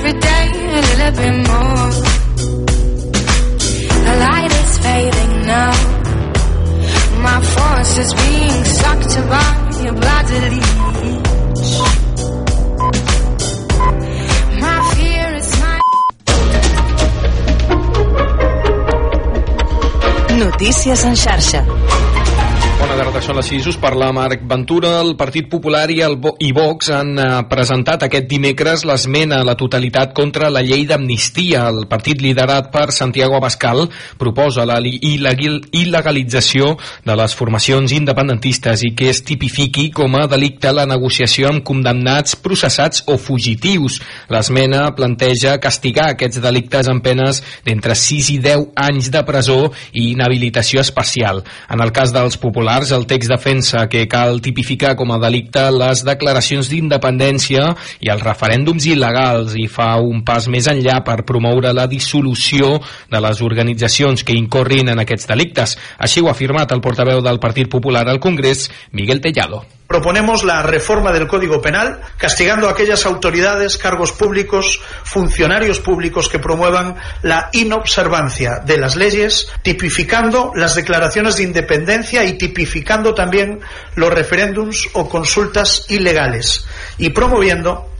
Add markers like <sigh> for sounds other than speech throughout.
every day a little bit more. The light is fading now. My force is being sucked by a bloody leech. My fear is my Notícies en xarxa. Bona tarda, són les 6. Us parla Marc Ventura. El Partit Popular i, el Vo i Vox han eh, presentat aquest dimecres l'esmena a la totalitat contra la llei d'amnistia. El partit liderat per Santiago Abascal proposa la il·legalització de les formacions independentistes i que es tipifiqui com a delicte la negociació amb condemnats, processats o fugitius. L'esmena planteja castigar aquests delictes amb penes d'entre 6 i 10 anys de presó i inhabilitació especial. En el cas dels populars, el text defensa que cal tipificar com a delicte les declaracions d'independència i els referèndums il·legals i fa un pas més enllà per promoure la dissolució de les organitzacions que incorrin en aquests delictes. Així ho ha afirmat el portaveu del Partit Popular al Congrés, Miguel Tellado. Proponemos la reforma del Código Penal, castigando a aquellas autoridades, cargos públicos, funcionarios públicos que promuevan la inobservancia de las leyes, tipificando las declaraciones de independencia y tipificando también los referéndums o consultas ilegales y promoviendo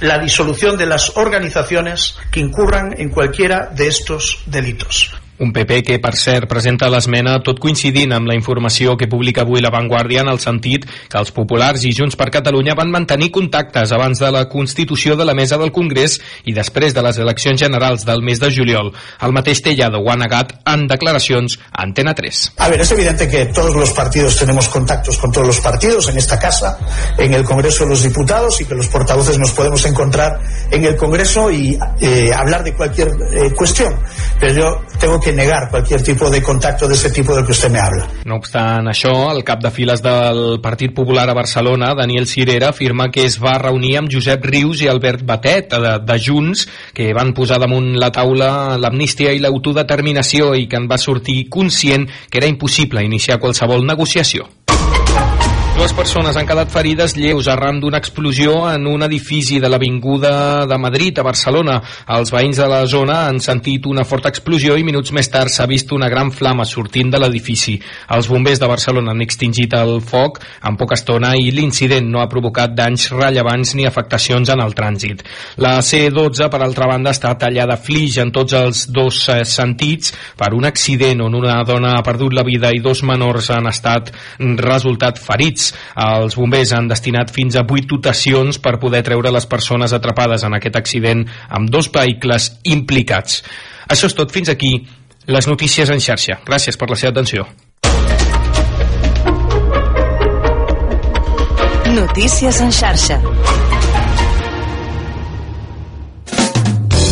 la disolución de las organizaciones que incurran en cualquiera de estos delitos. Un PP que, per cert, presenta l'esmena tot coincidint amb la informació que publica avui La Vanguardia en el sentit que els populars i Junts per Catalunya van mantenir contactes abans de la constitució de la mesa del Congrés i després de les eleccions generals del mes de juliol. El mateix Tellado ho ha negat en declaracions a Antena 3. A ver, es evidente que todos los partidos tenemos contactos con todos los partidos en esta casa, en el Congreso de los Diputados y que los portavoces nos podemos encontrar en el Congreso y eh, hablar de cualquier eh, cuestión. Pero yo tengo que negar cualquier tipo de contacto de ese tipo del que usted me habla. No obstant això, el cap de files del Partit Popular a Barcelona, Daniel Cirera, afirma que es va reunir amb Josep Rius i Albert Batet, de, de Junts, que van posar damunt la taula l'amnistia i l'autodeterminació i que en va sortir conscient que era impossible iniciar qualsevol negociació. Dues persones han quedat ferides lleus arran d'una explosió en un edifici de l'Avinguda de Madrid, a Barcelona. Els veïns de la zona han sentit una forta explosió i minuts més tard s'ha vist una gran flama sortint de l'edifici. Els bombers de Barcelona han extingit el foc en poca estona i l'incident no ha provocat danys rellevants ni afectacions en el trànsit. La C12, per altra banda, està tallada flix en tots els dos eh, sentits per un accident on una dona ha perdut la vida i dos menors han estat resultat ferits. Els bombers han destinat fins a 8 dotacions per poder treure les persones atrapades en aquest accident amb dos vehicles implicats. Això és tot. Fins aquí les notícies en xarxa. Gràcies per la seva atenció. Notícies en xarxa.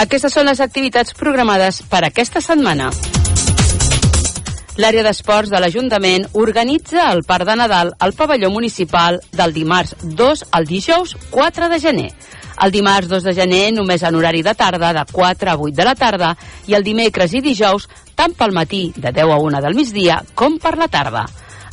Aquestes són les activitats programades per aquesta setmana. L'àrea d'esports de l'Ajuntament organitza el Parc de Nadal al pavelló municipal del dimarts 2 al dijous 4 de gener. El dimarts 2 de gener només en horari de tarda de 4 a 8 de la tarda i el dimecres i dijous tant pel matí de 10 a 1 del migdia com per la tarda.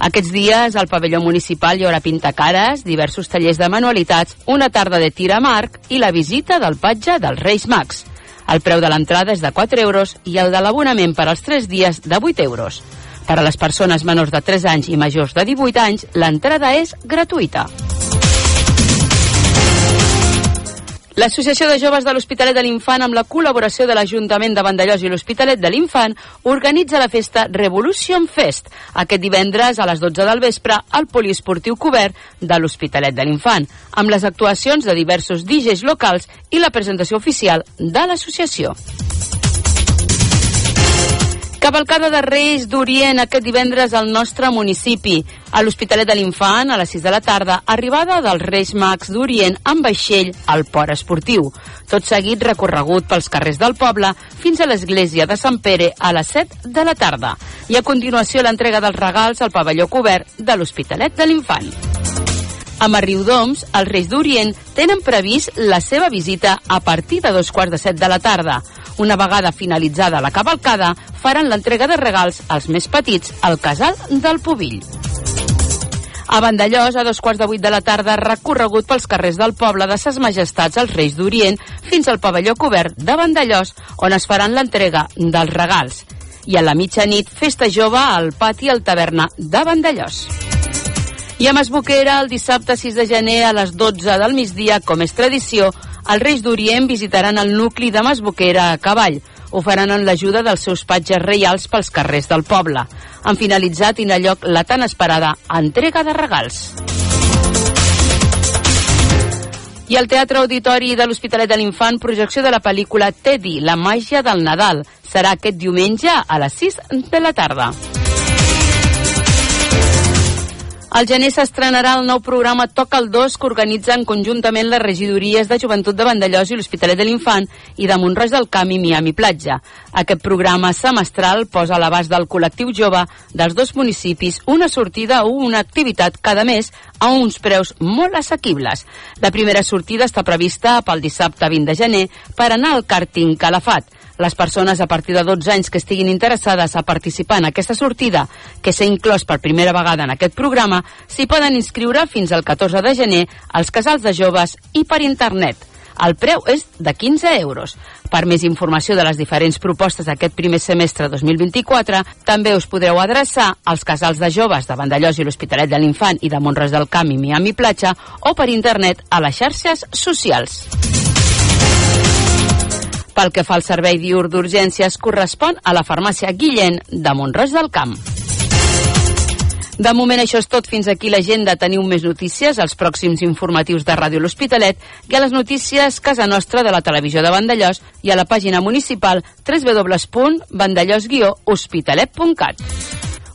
Aquests dies al pavelló municipal hi haurà pintacares, diversos tallers de manualitats, una tarda de tir amb arc i la visita del patge dels Reis Mags. El preu de l'entrada és de 4 euros i el de l'abonament per als 3 dies de 8 euros. Per a les persones menors de 3 anys i majors de 18 anys, l'entrada és gratuïta. L'Associació de Joves de l'Hospitalet de l'Infant, amb la col·laboració de l'Ajuntament de Vandellós i l'Hospitalet de l'Infant, organitza la festa Revolution Fest aquest divendres a les 12 del vespre al poliesportiu cobert de l'Hospitalet de l'Infant, amb les actuacions de diversos DJs locals i la presentació oficial de l'associació. Cavalcada de Reis d'Orient aquest divendres al nostre municipi. A l'Hospitalet de l'Infant, a les 6 de la tarda, arribada dels Reis Mags d'Orient amb vaixell al port esportiu. Tot seguit recorregut pels carrers del poble fins a l'església de Sant Pere a les 7 de la tarda. I a continuació l'entrega dels regals al pavelló cobert de l'Hospitalet de l'Infant. A Riudoms, els Reis d'Orient tenen previst la seva visita a partir de dos quarts de set de la tarda. Una vegada finalitzada la cavalcada, faran l'entrega de regals als més petits al casal del Pubill. A Vandellós, a dos quarts de vuit de la tarda, recorregut pels carrers del poble de Ses Majestats als Reis d'Orient fins al pavelló cobert de Vandellós, on es faran l'entrega dels regals. I a la mitjanit, festa jove al pati al taverna de Vandellós. I a Masboquera, el dissabte 6 de gener a les 12 del migdia, com és tradició, els Reis d'Orient visitaran el nucli de Masboquera a cavall. Ho faran en l'ajuda dels seus patges reials pels carrers del poble. Han finalitzat i lloc la tan esperada entrega de regals. I al Teatre Auditori de l'Hospitalet de l'Infant, projecció de la pel·lícula Teddy, la màgia del Nadal. Serà aquest diumenge a les 6 de la tarda. Al gener s'estrenarà el nou programa Toca el 2 que organitzen conjuntament les regidories de Joventut de Vandellós i l'Hospitalet de l'Infant i de Montroig del Camp i Miami Platja. Aquest programa semestral posa a l'abast del col·lectiu jove dels dos municipis una sortida o una activitat cada mes a uns preus molt assequibles. La primera sortida està prevista pel dissabte 20 de gener per anar al càrting Calafat. Les persones a partir de 12 anys que estiguin interessades a participar en aquesta sortida, que s'ha inclòs per primera vegada en aquest programa, s'hi poden inscriure fins al 14 de gener als casals de joves i per internet. El preu és de 15 euros. Per més informació de les diferents propostes d'aquest primer semestre 2024, també us podreu adreçar als casals de joves de Vandellós i l'Hospitalet de l'Infant i de Montres del Camp i Miami Platja o per internet a les xarxes socials. Pel que fa al servei diur d'urgències, correspon a la farmàcia Guillén de Montroig del Camp. De moment això és tot. Fins aquí l'agenda. Teniu més notícies als pròxims informatius de Ràdio L'Hospitalet i a les notícies Casa Nostra de la televisió de Vandellós i a la pàgina municipal www.vandellós-hospitalet.cat.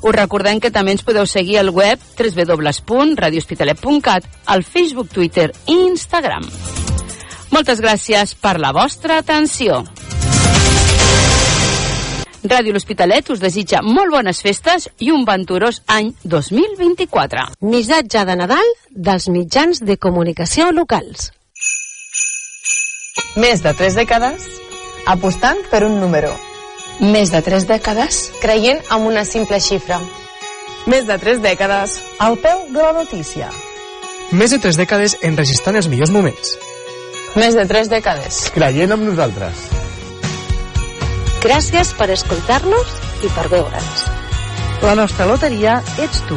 Us recordem que també ens podeu seguir al web www.radiohospitalet.cat, al Facebook, Twitter i Instagram. Moltes gràcies per la vostra atenció. Ràdio L'Hospitalet us desitja molt bones festes i un venturós any 2024. Missatge de Nadal dels mitjans de comunicació locals. Més de tres dècades apostant per un número. Més de tres dècades creient en una simple xifra. Més de tres dècades al peu de la notícia. Més de tres dècades enregistrant els millors moments. Més de tres dècades. Creient en nosaltres. Gràcies per escoltar-nos i per veure'ns. La nostra loteria ets tu.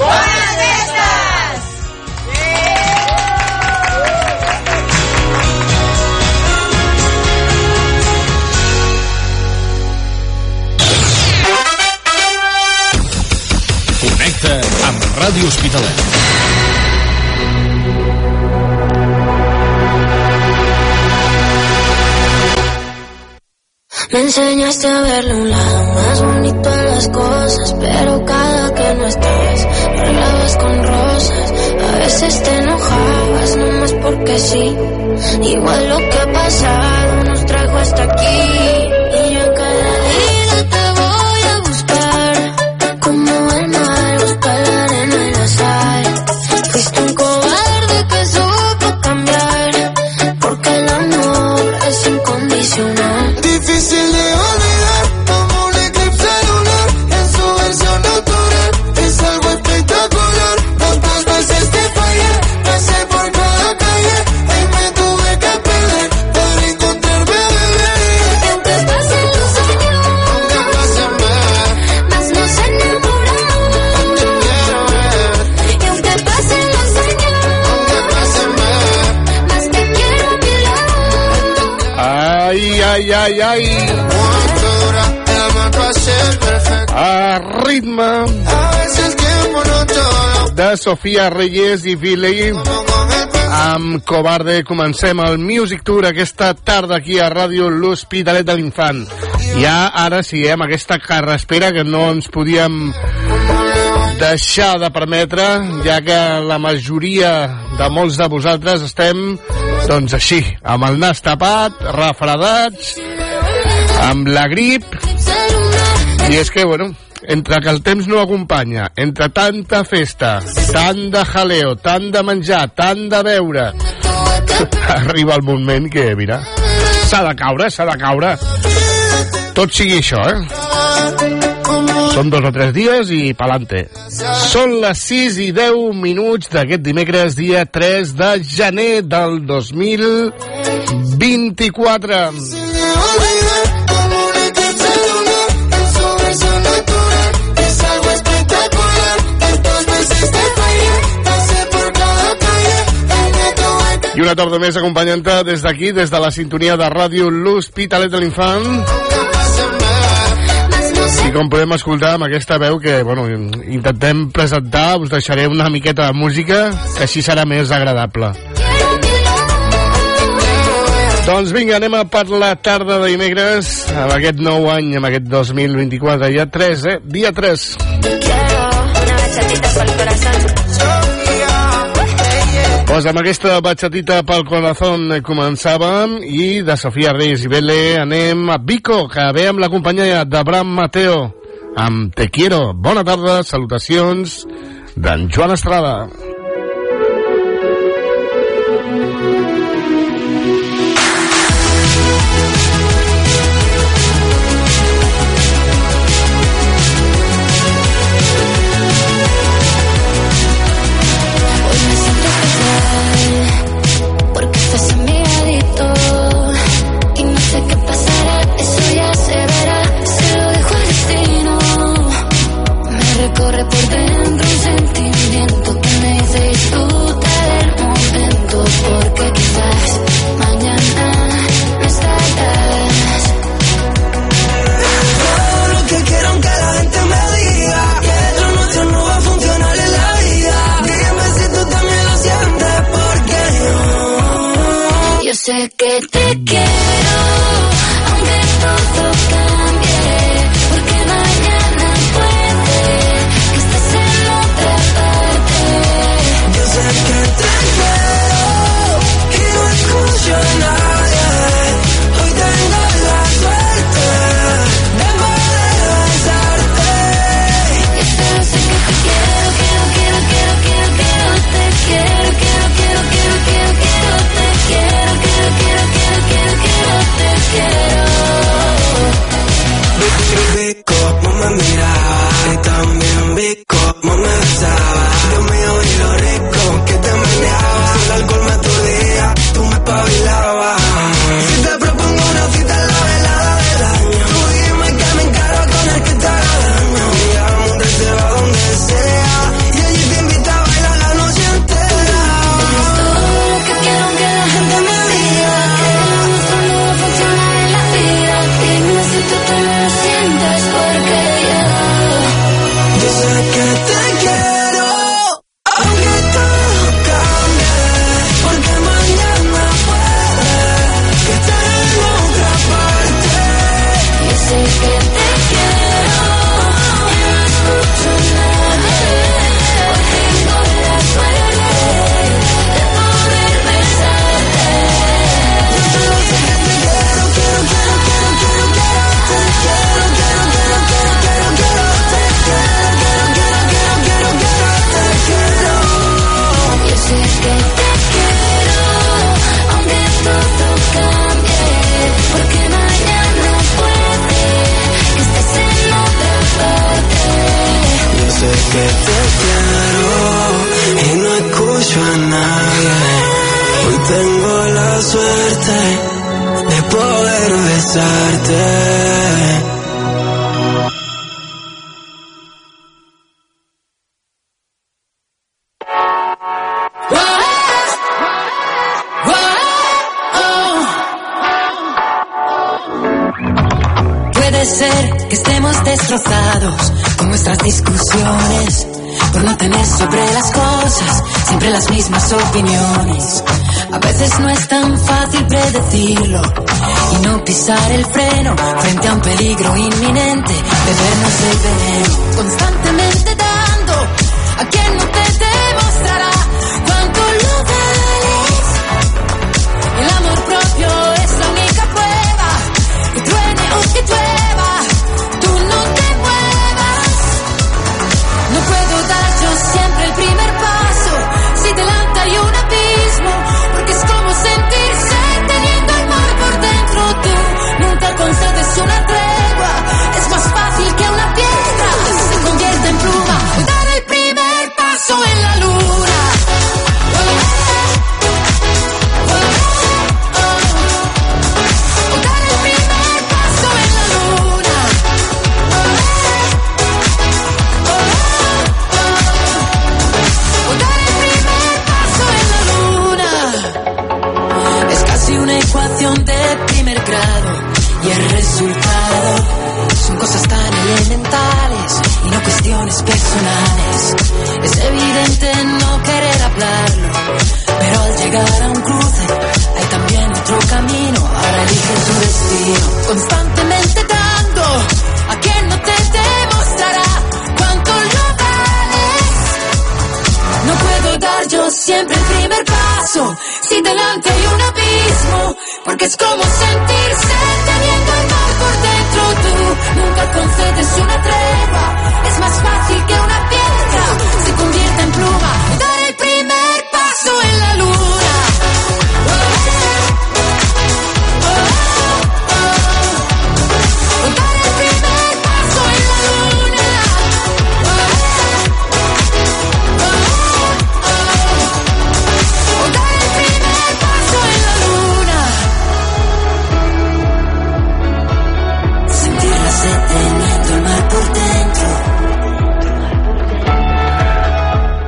Bones festes! Connecta amb Ràdio Hospitalet. Me enseñaste a verle un lado más bonito a las cosas, pero cada que no estabas, me con rosas. A veces te enojabas, nomás porque sí. Igual lo que ha pasado nos trajo hasta aquí. Ai, ai, ai. A ritme de Sofia Reyes i Viley amb Cobarde comencem el Music Tour aquesta tarda aquí a Ràdio L'Hospitalet de l'Infant Ja ara sí, eh, amb aquesta carrespera que no ens podíem deixar de permetre, ja que la majoria de molts de vosaltres estem, doncs així, amb el nas tapat, refredats, amb la grip, i és que, bueno, entre que el temps no acompanya, entre tanta festa, tant de jaleo, tant de menjar, tant de beure, <laughs> arriba el moment que, mira, s'ha de caure, s'ha de caure. Tot sigui això, eh? Són dos o tres dies i pa'lante. Són les 6 i 10 minuts d'aquest dimecres, dia 3 de gener del 2024. I una tarda més acompanyant-te des d'aquí, des de la sintonia de ràdio L'Hospitalet de l'Infant. I com podem escoltar amb aquesta veu que, bueno, intentem presentar, us deixaré una miqueta de música, que així serà més agradable. Doncs vinga, anem a per la tarda de dimecres, amb aquest nou any, amb aquest 2024, ja 3, eh? Dia 3. Quiero una bachatita pel corazón pues amb aquesta batxatita pel corazón començàvem i de Sofia Reis i Bele anem a Vico, que ve amb la companyia d'Abraham Mateo amb Te Quiero. Bona tarda, salutacions d'en Joan Estrada. Sé que te quiero, aunque todo cambie,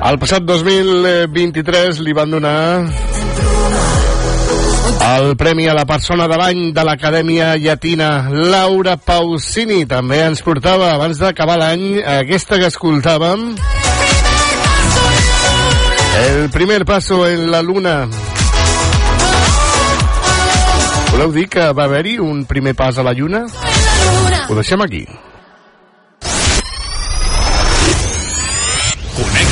El passat 2023 li van donar el premi a la persona de l'any de l'Acadèmia Llatina, Laura Pausini. També ens portava, abans d'acabar l'any, aquesta que escoltàvem, El primer paso en la luna. Voleu dir que va haver-hi un primer pas a la lluna? Ho deixem aquí.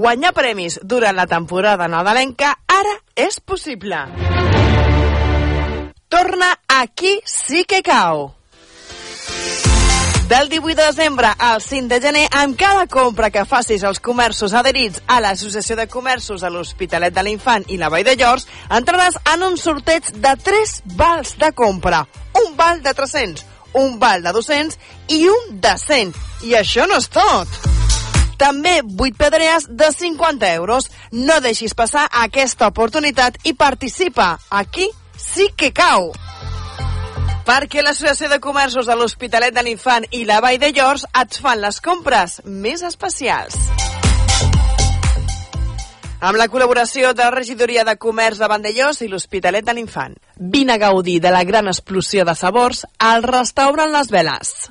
Guanyar premis durant la temporada nadalenca ara és possible. Torna Aquí sí que cau. Del 18 de desembre al 5 de gener, amb cada compra que facis als comerços adherits a l'Associació de Comerços de l'Hospitalet de l'Infant i la Vall de Llors, entraràs en un sorteig de 3 vals de compra. Un val de 300, un val de 200 i un de 100. I això no és tot. També 8 pedrees de 50 euros. No deixis passar aquesta oportunitat i participa. Aquí sí que cau. Perquè l'Associació de Comerços de l'Hospitalet de l'Infant i la Vall de Llors et fan les compres més especials. Amb la col·laboració de la Regidoria de Comerç de Vandellós i l'Hospitalet de l'Infant. Vine a gaudir de la gran explosió de sabors al restaurant Les Veles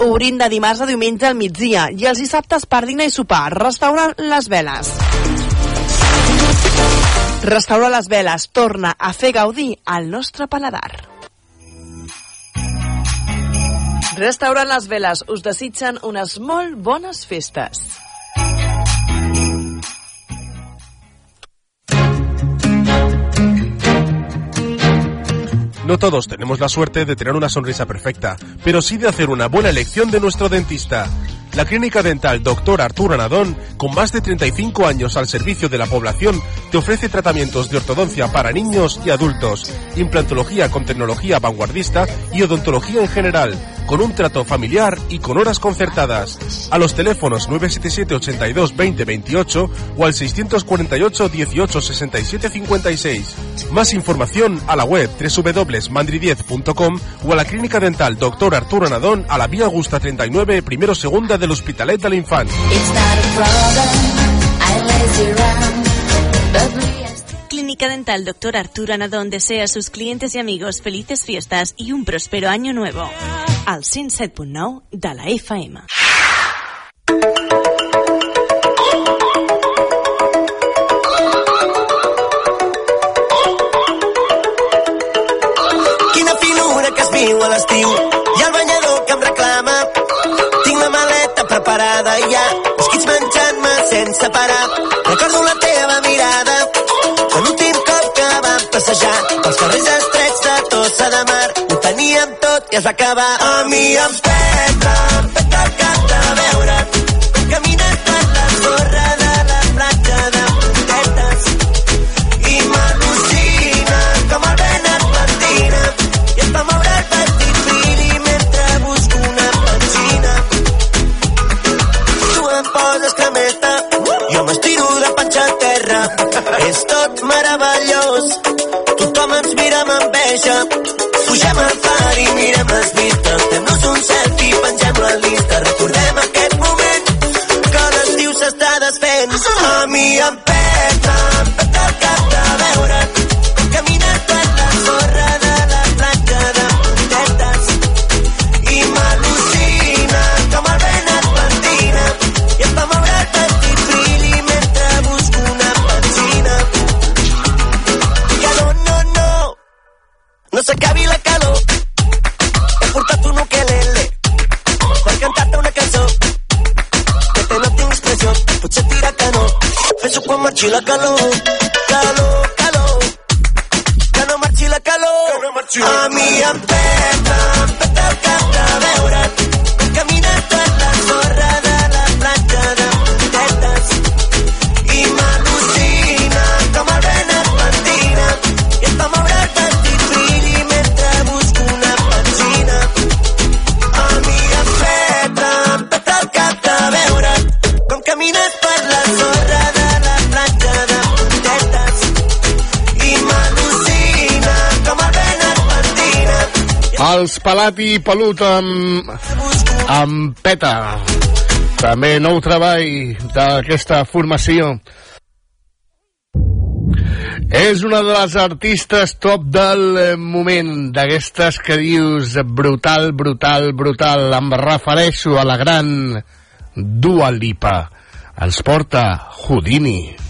Obrint de dimarts a diumenge al migdia i els dissabtes per dinar i sopar. Restaurant Les Veles. Restaurant Les Veles torna a fer gaudir al nostre paladar. Restaurant Les Veles us desitgen unes molt bones festes. No todos tenemos la suerte de tener una sonrisa perfecta, pero sí de hacer una buena elección de nuestro dentista. La clínica dental Dr. Arturo Anadón, con más de 35 años al servicio de la población, te ofrece tratamientos de ortodoncia para niños y adultos, implantología con tecnología vanguardista y odontología en general, con un trato familiar y con horas concertadas. A los teléfonos 977 82 20 28 o al 648 18 67 56. Más información a la web www.mandri10.com o a la clínica dental Dr. Arturo Anadón a la vía Augusta 39, primero segunda del Hospitalet de l'Infant. Clínica Dental Dr. Arturo Anadón desea a sus clientes y amigos felices fiestas y un próspero año nuevo. Al 107.9 de la FM. Quina finura que es viu a l'estiu i el banyador que em reclama tinc la maleta preparada i ja esquits menjant-me sense parar carrers estrets de Tossa de Mar. Ho teníem tot i es va acabar. A mi em peta pugem al far i mirem les చిలకలో Els Pelat i Pelut amb, amb Peta. També nou treball d'aquesta formació. És una de les artistes top del moment, d'aquestes que dius brutal, brutal, brutal. Em refereixo a la gran Dua Lipa. Els porta Houdini. I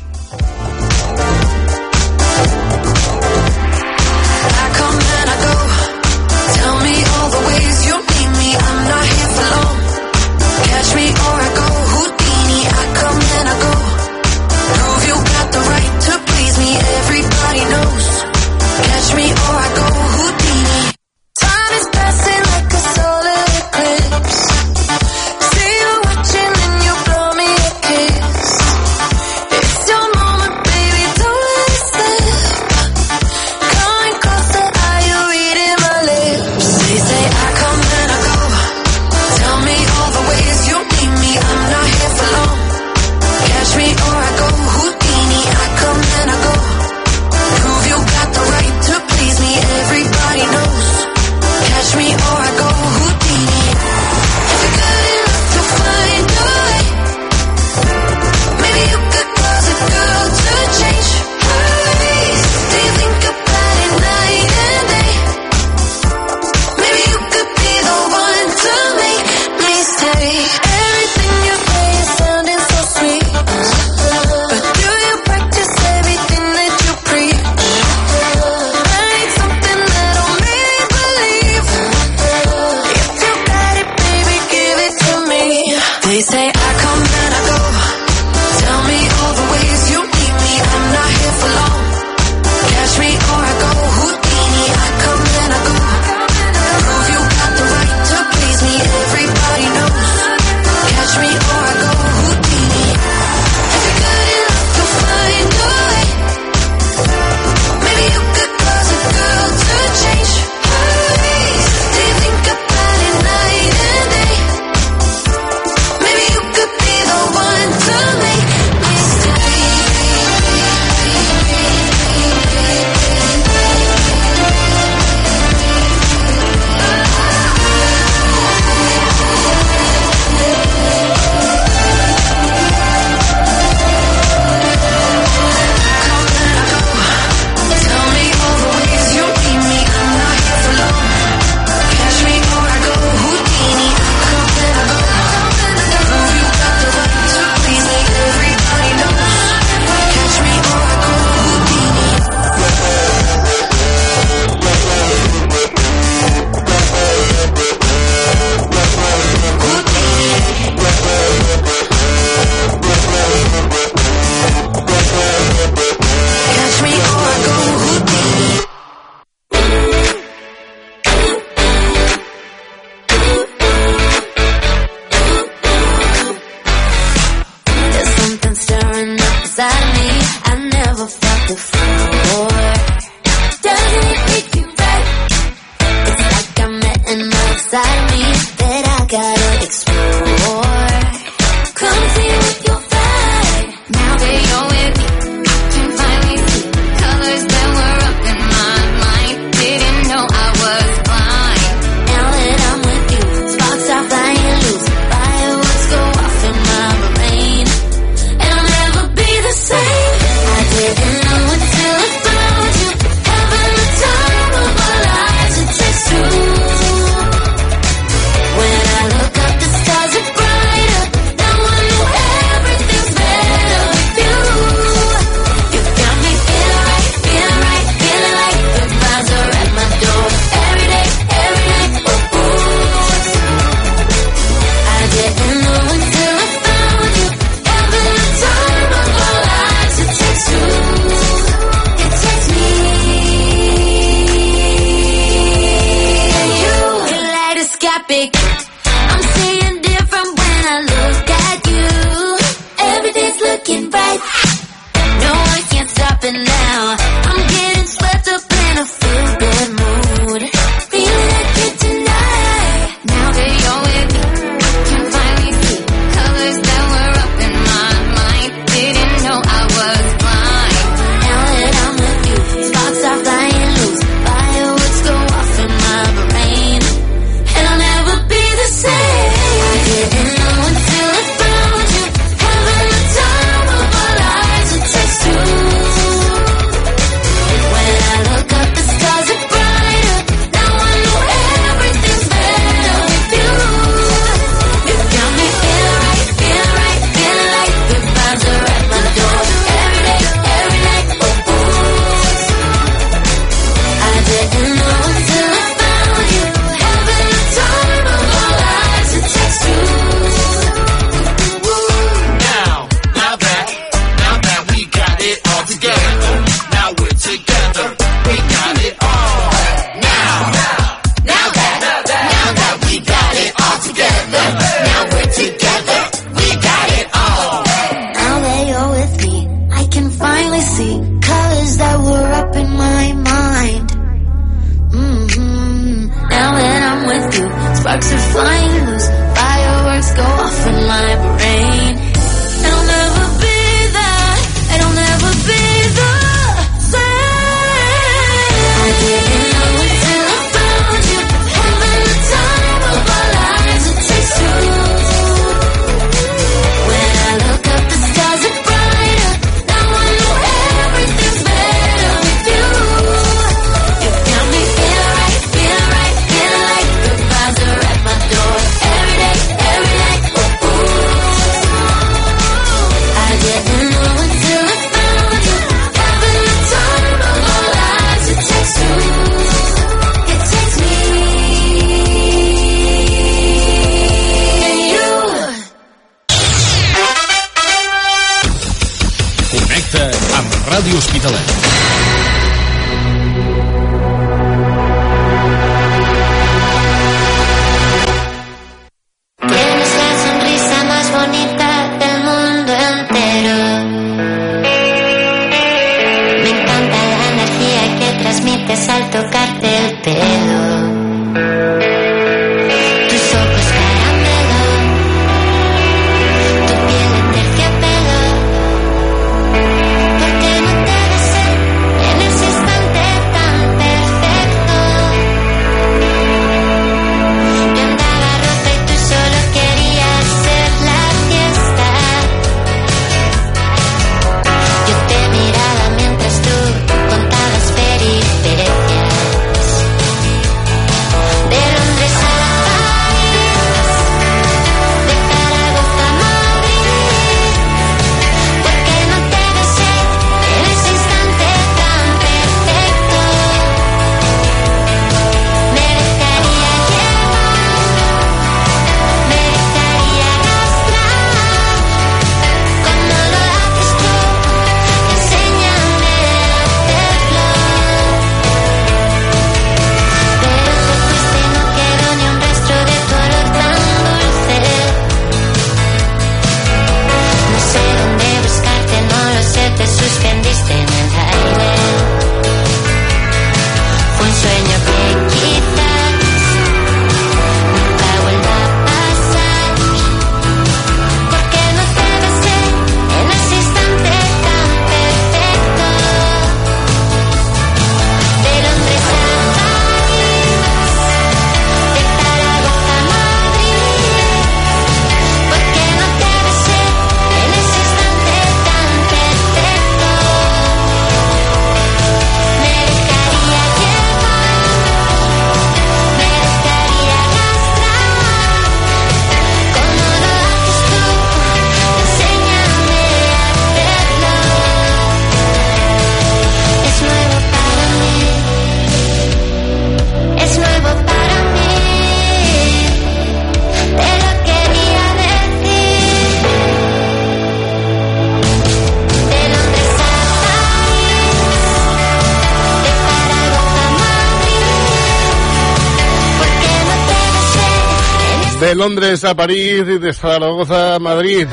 De Londres a París y de Zaragoza a Madrid.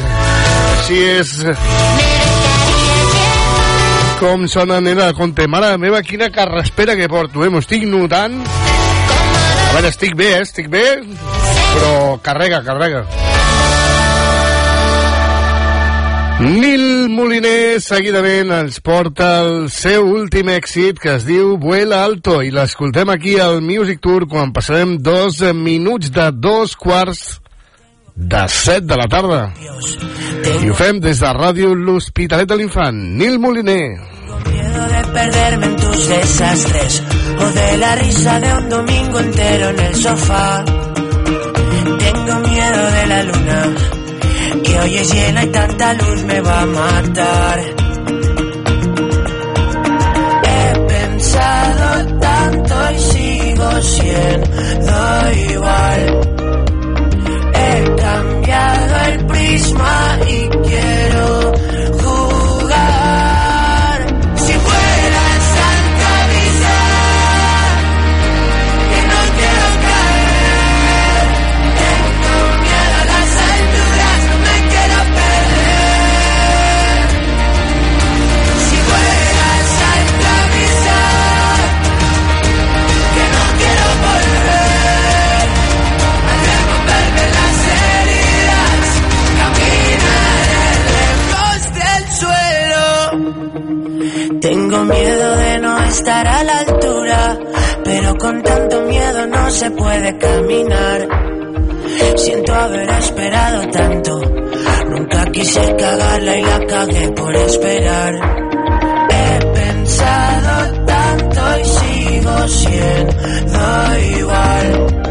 Així és com sona nena Conte. Mare meva, quina carraspera que porto, eh? M'ho estic notant. A veure, estic bé, eh? Estic bé, però carrega, carrega. Nil Moliner seguidament ens porta el seu últim èxit que es diu Vuela Alto i l'escoltem aquí al Music Tour quan passarem dos minuts de dos quarts de set de la tarda. I ho fem des de Ràdio L'Hospitalet de l'Infant. Nil Moliner. Miedo de perderme en tus desastres o de la risa de un domingo entero en el sofá. Tengo miedo de la luna que hoy es llena y tanta luz me va a matar. He pensado tanto y sigo siendo igual. He cambiado el prisma y quiero Tengo miedo de no estar a la altura, pero con tanto miedo no se puede caminar. Siento haber esperado tanto, nunca quise cagarla y la cagué por esperar. He pensado tanto y sigo siendo igual.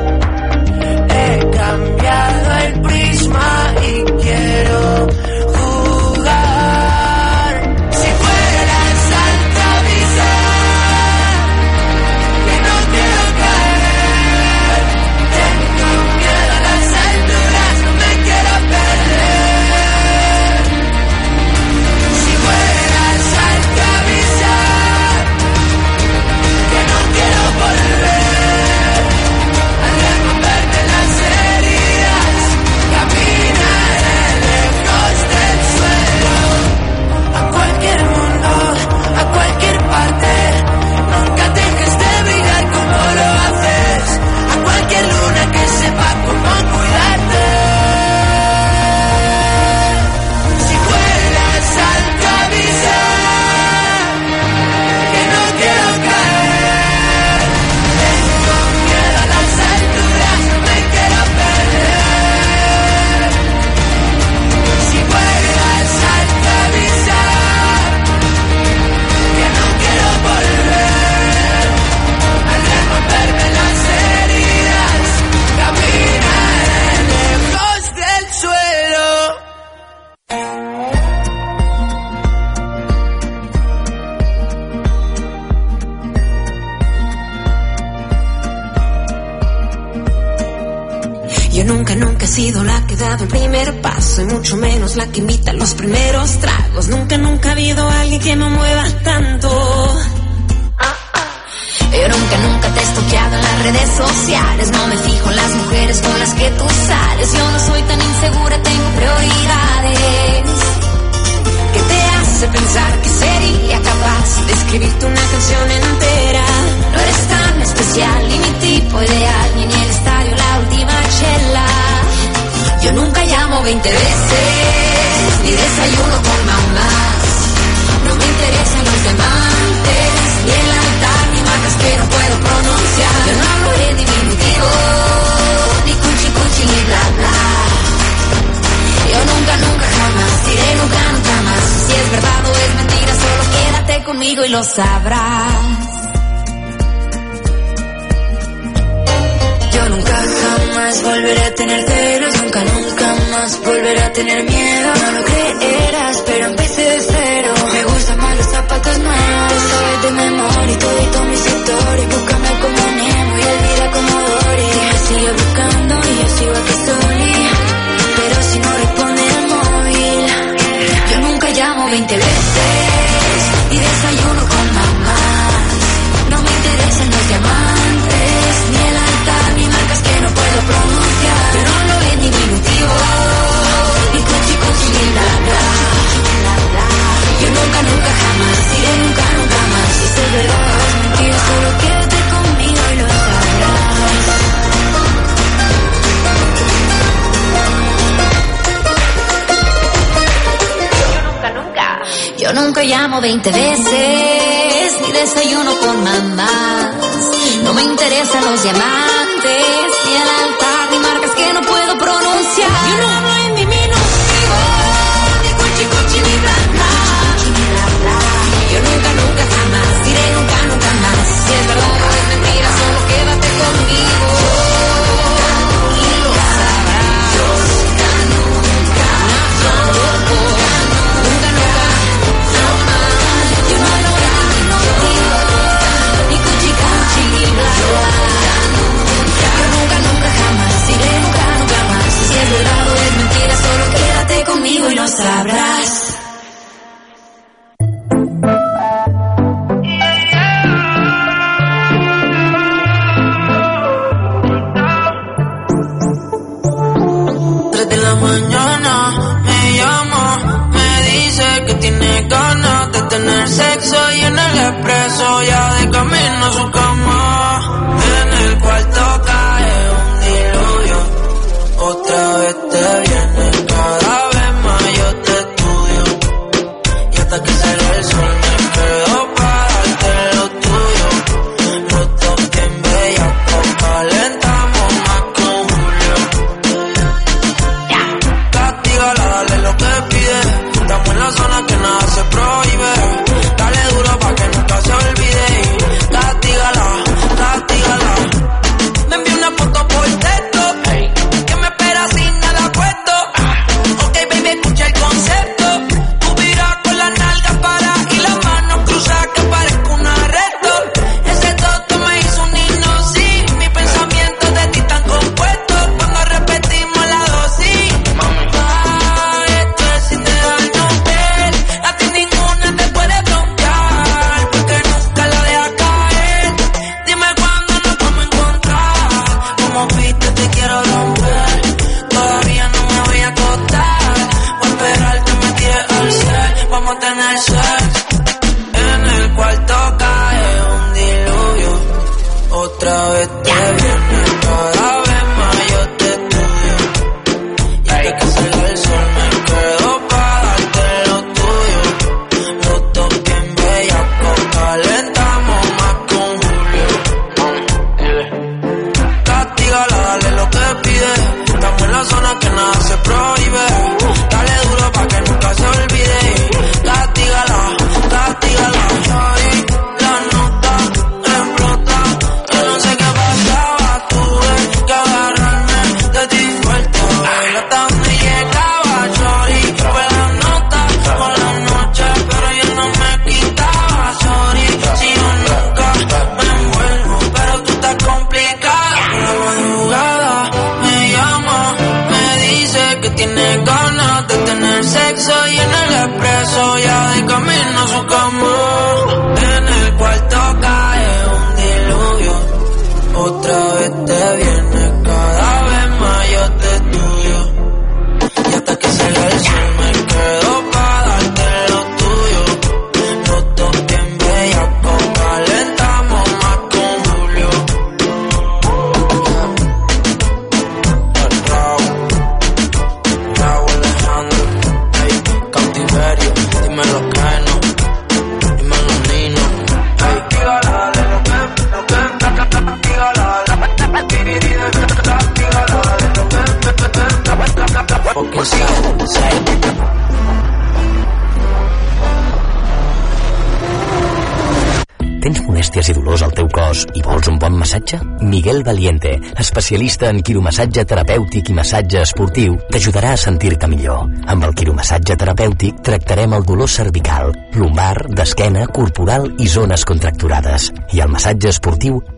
Nunca, nunca he sido la que ha dado el primer paso y mucho menos la que invita los primeros tragos. Nunca, nunca ha habido alguien que me mueva tanto. Yo nunca, nunca te he estoqueado en las redes sociales. No me fijo en las mujeres con las que tú sales. Yo no soy tan insegura, tengo prioridades. ¿Qué te hace pensar que sería capaz de escribirte una canción entera? No eres tan especial ni mi tipo ideal, ni en el Yo nunca llamo 20 veces, ni desayuno con mamás. No me interesan los diamantes, ni el altar, ni marcas que no puedo pronunciar. Yo no hablo en diminutivo, ni cuchi cuchi, ni bla bla. Yo nunca, nunca jamás diré nunca, nunca más. Si es verdad o es mentira, solo quédate conmigo y lo sabrás. Yo nunca jamás volveré a tener celos, nunca, nunca más volveré a tener miedo. No lo creerás, pero empecé de cero. Me gustan más los zapatos nuevos. Te sabes de memoria y todito mi sector. Y búscame como Nemo y olvida como Dory. Yo nunca nunca. Yo nunca llamo 20 veces, ni desayuno con mamás. No me interesan los diamantes, ni el altar, ni marcas que no puedo pronunciar. Si es verdad o es mentira, solo quédate conmigo. Y lo sabrás. Yo nunca, nunca, tampoco. Nunca, nunca, jamás. Yo no lo hago contigo. Ni cuchi, cuchi, ni nada. Nunca, nunca, jamás. Iré nunca, más. Si es verdad es mentira, solo quédate conmigo y lo sabrás. quiromassatge? Miguel Valiente, especialista en quiromassatge terapèutic i massatge esportiu, t'ajudarà a sentir-te millor. Amb el quiromassatge terapèutic tractarem el dolor cervical, lumbar, d'esquena, corporal i zones contracturades. I el massatge esportiu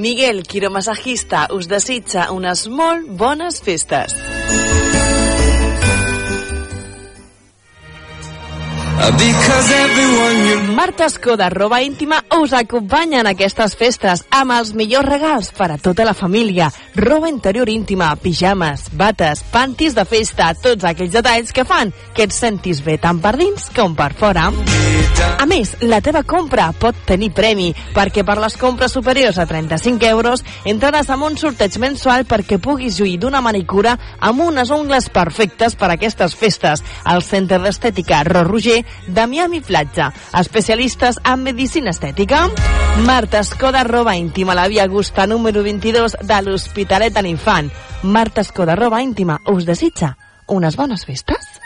Miguel, quiromassagista, us desitja unes molt bones festes. Marta Escoda, roba íntima, us acompanya en aquestes festes amb els millors regals per a tota la família. Roba interior íntima, pijames, bates, pantis de festa, tots aquells detalls que fan que et sentis bé tant per dins com per fora. A més, la teva compra pot tenir premi, perquè per les compres superiors a 35 euros entraràs en un sorteig mensual perquè puguis lluir d'una manicura amb unes ungles perfectes per a aquestes festes al Centre d'Estètica Ro Roger de Miami Platja. Especialistes en medicina estètica. Marta Escoda, roba íntima, la via Augusta número 22 de l'Hospitalet de l'Infant. Marta Escoda, roba íntima, us desitja unes bones festes?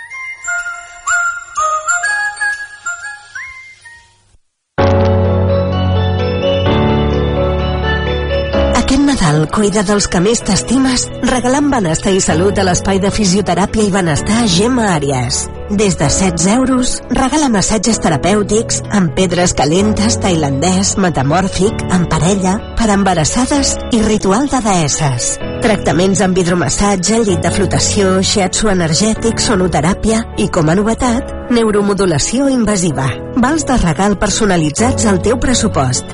Cuida dels que més t'estimes regalant benestar i salut a l'espai de fisioteràpia i benestar Gemma Àries. Des de 16 euros, regala massatges terapèutics amb pedres calentes, tailandès, metamòrfic, en parella, per embarassades i ritual de deesses. Tractaments amb hidromassatge, llit de flotació, shiatsu energètic, sonoteràpia i, com a novetat, neuromodulació invasiva. Vals de regal personalitzats al teu pressupost.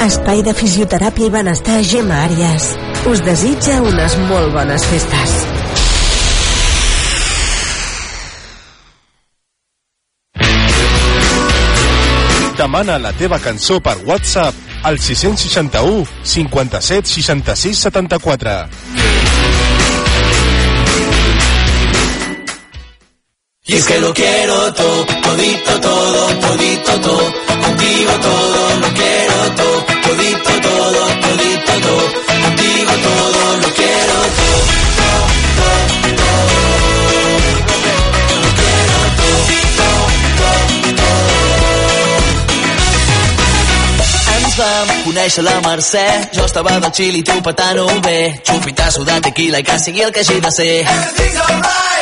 Espai de fisioteràpia i benestar Gemma Àries. Us desitja unes molt bones festes. Demana la teva cançó per WhatsApp al 661 57 66 74. Y es que lo quiero todo, todito todo, todito todo, contigo todo, lo quiero todo, todito todo, conèixer la Mercè, jo estava del Xili, tu patant-ho bé, xupitasso de tequila i que sigui el que hagi de ser.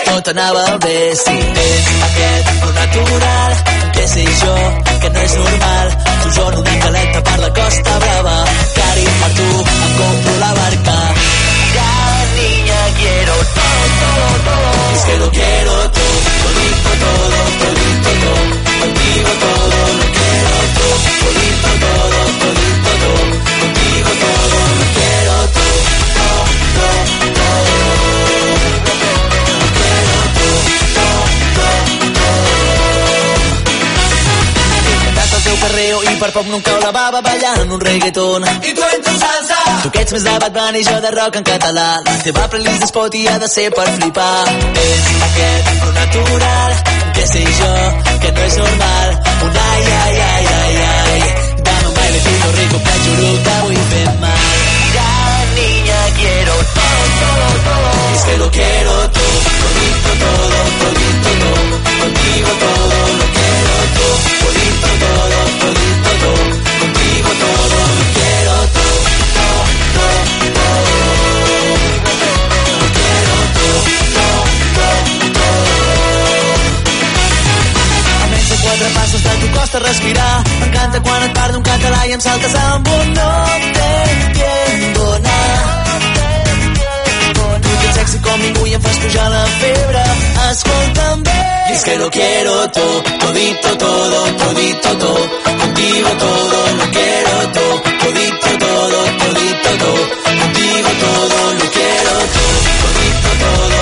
Tot anava bé, si tens aquest flow natural, què sé jo, que no és normal. Sojorno de calenta per la Costa Brava, cari per tu, em compro la barca. Ya, niña, quiero todo, todo, todo. Es que lo quiero todo, todito todo, todito todo. Contigo todo, per poc no em cau la bava ballant un reggaeton. I tu en tu salsa. Tu que ets més de Bad Bunny, jo de rock en català. La teva playlist de Spotify ha de ser per flipar. És aquest flow natural, que sé jo, que no és normal. Un ai, ai, ai, ai, ai. Dame un bailecito rico, que juro que vull fer mal. Ya, niña, quiero todo, todo, todo. Es que lo quiero todo, todito todo, todito todo. Contigo todo, lo quiero todo, todo. Contigo todo, quiero todo, todo, todo, todo. Quiero todo, todo, todo. A menys de quatre passos tu costa respirar M'encanta quan et parlo en català i em saltes amb un no te entiendo nada Sexy com ningú i em fas pujar la febre Escolta'm bé Y es que lo quiero todo, todito todo, todito todo Contigo todo, lo quiero todo Todito todo, todito todo Contigo todo, lo quiero todo Todito todo,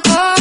Go.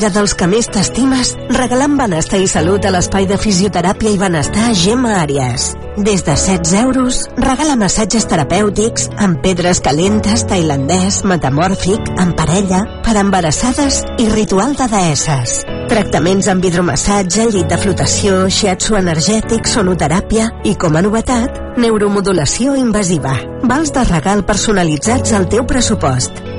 Cuida dels que més t'estimes regalant benestar i salut a l'espai de fisioteràpia i benestar Gemma Àries. Des de 16 euros, regala massatges terapèutics amb pedres calentes, tailandès, metamòrfic, en parella, per embarassades i ritual de deesses. Tractaments amb hidromassatge, llit de flotació, shiatsu energètic, sonoteràpia i, com a novetat, neuromodulació invasiva. Vals de regal personalitzats al teu pressupost.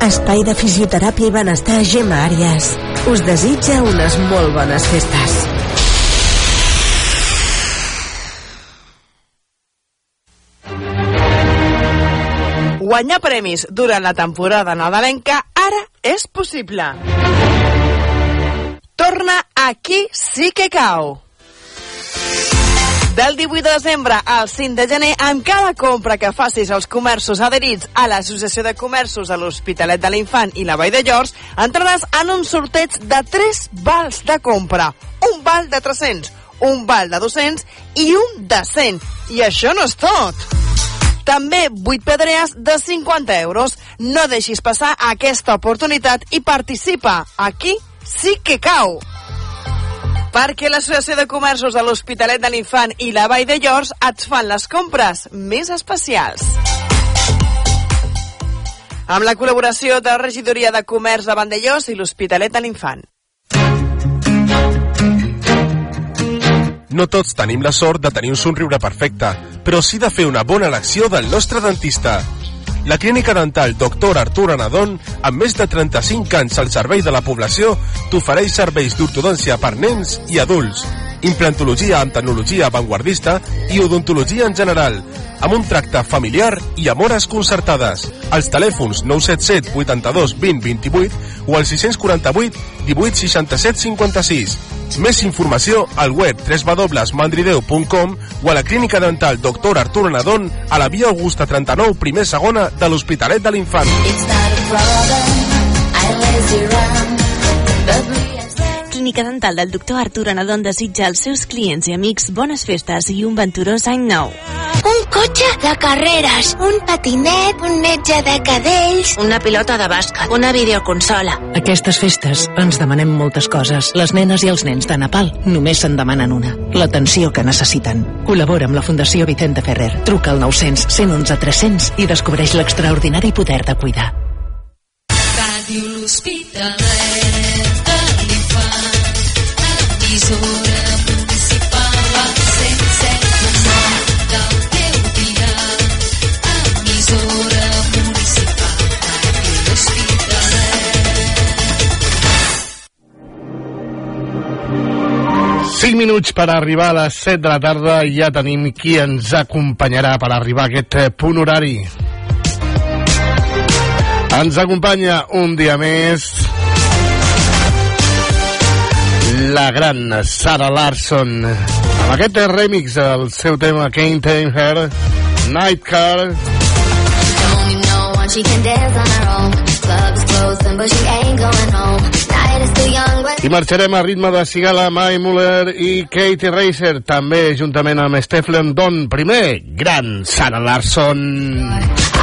Espai de fisioteràpia i benestar Gemma Àries. Us desitja unes molt bones festes. Guanyar premis durant la temporada nadalenca ara és possible. Torna aquí sí que cau. Del 18 de desembre al 5 de gener, amb cada compra que facis als comerços adherits a l'Associació de Comerços de l'Hospitalet de l'Infant i la Vall de Llors, entraràs en un sorteig de 3 vals de compra. Un val de 300, un val de 200 i un de 100. I això no és tot. També 8 pedrees de 50 euros. No deixis passar aquesta oportunitat i participa. Aquí sí que cau. Perquè l'Associació de Comerços de l'Hospitalet de l'Infant i la Vall de Llors et fan les compres més especials. Amb la col·laboració de la Regidoria de Comerç de Vandellós i l'Hospitalet de l'Infant. No tots tenim la sort de tenir un somriure perfecte, però sí de fer una bona elecció del nostre dentista. La clínica dental Dr. Artur Anadon, amb més de 35 anys al servei de la població, t'ofereix serveis d'ortodòncia per nens i adults, implantologia amb tecnologia avantguardista i odontologia en general, amb un tracte familiar i amb hores concertades. Als telèfons 977 82 20 28 o al 648 18 67 56. Més informació al web www.mandrideu.com o a la clínica dental Dr. Artur Anadon a la via Augusta 39, primer segona de l'Hospitalet de l'Infant. Clínica Dental del doctor Artur Anadon desitja als seus clients i amics bones festes i un venturós any nou. Un cotxe de carreres, un patinet, un metge de cadells, una pilota de bàsquet, una videoconsola. Aquestes festes ens demanem moltes coses. Les nenes i els nens de Nepal només se'n demanen una. L'atenció que necessiten. Col·labora amb la Fundació Vicente Ferrer. Truca al 900 111 300 i descobreix l'extraordinari poder de cuidar. Ràdio l'Hospitalet emissora municipal al 107 del teu dia, emissora municipal Ràdio l'Hospitalet. 5 minuts per arribar a les 7 de la tarda i ja tenim qui ens acompanyarà per arribar a aquest eh, punt horari. Ens acompanya un dia més la gran Sara Larson amb aquest remix del seu tema Can't Tame Her Night Car i marxarem a ritme de Sigala, Mai Muller i Katie Racer, també juntament amb Stefan Don. Primer, gran Sara Larson.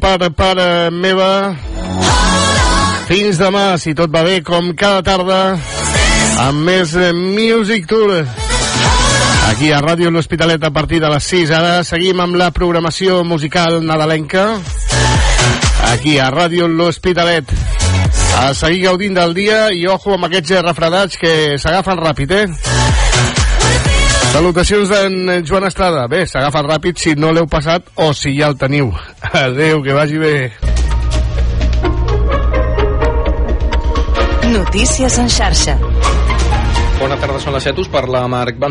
per part meva. Fins demà, si tot va bé, com cada tarda, amb més Music Tour. Aquí a Ràdio L'Hospitalet a partir de les 6. Ara seguim amb la programació musical nadalenca. Aquí a Ràdio L'Hospitalet. A seguir gaudint del dia i ojo amb aquests refredats que s'agafen ràpid, eh? Salutacions d'en eh, Joan Estrada. Bé, s'agafa ràpid si no l'heu passat o si ja el teniu. <laughs> Adéu, que vagi bé. Notícies en xarxa. Bona tarda, són les 7. Us parla Marc Van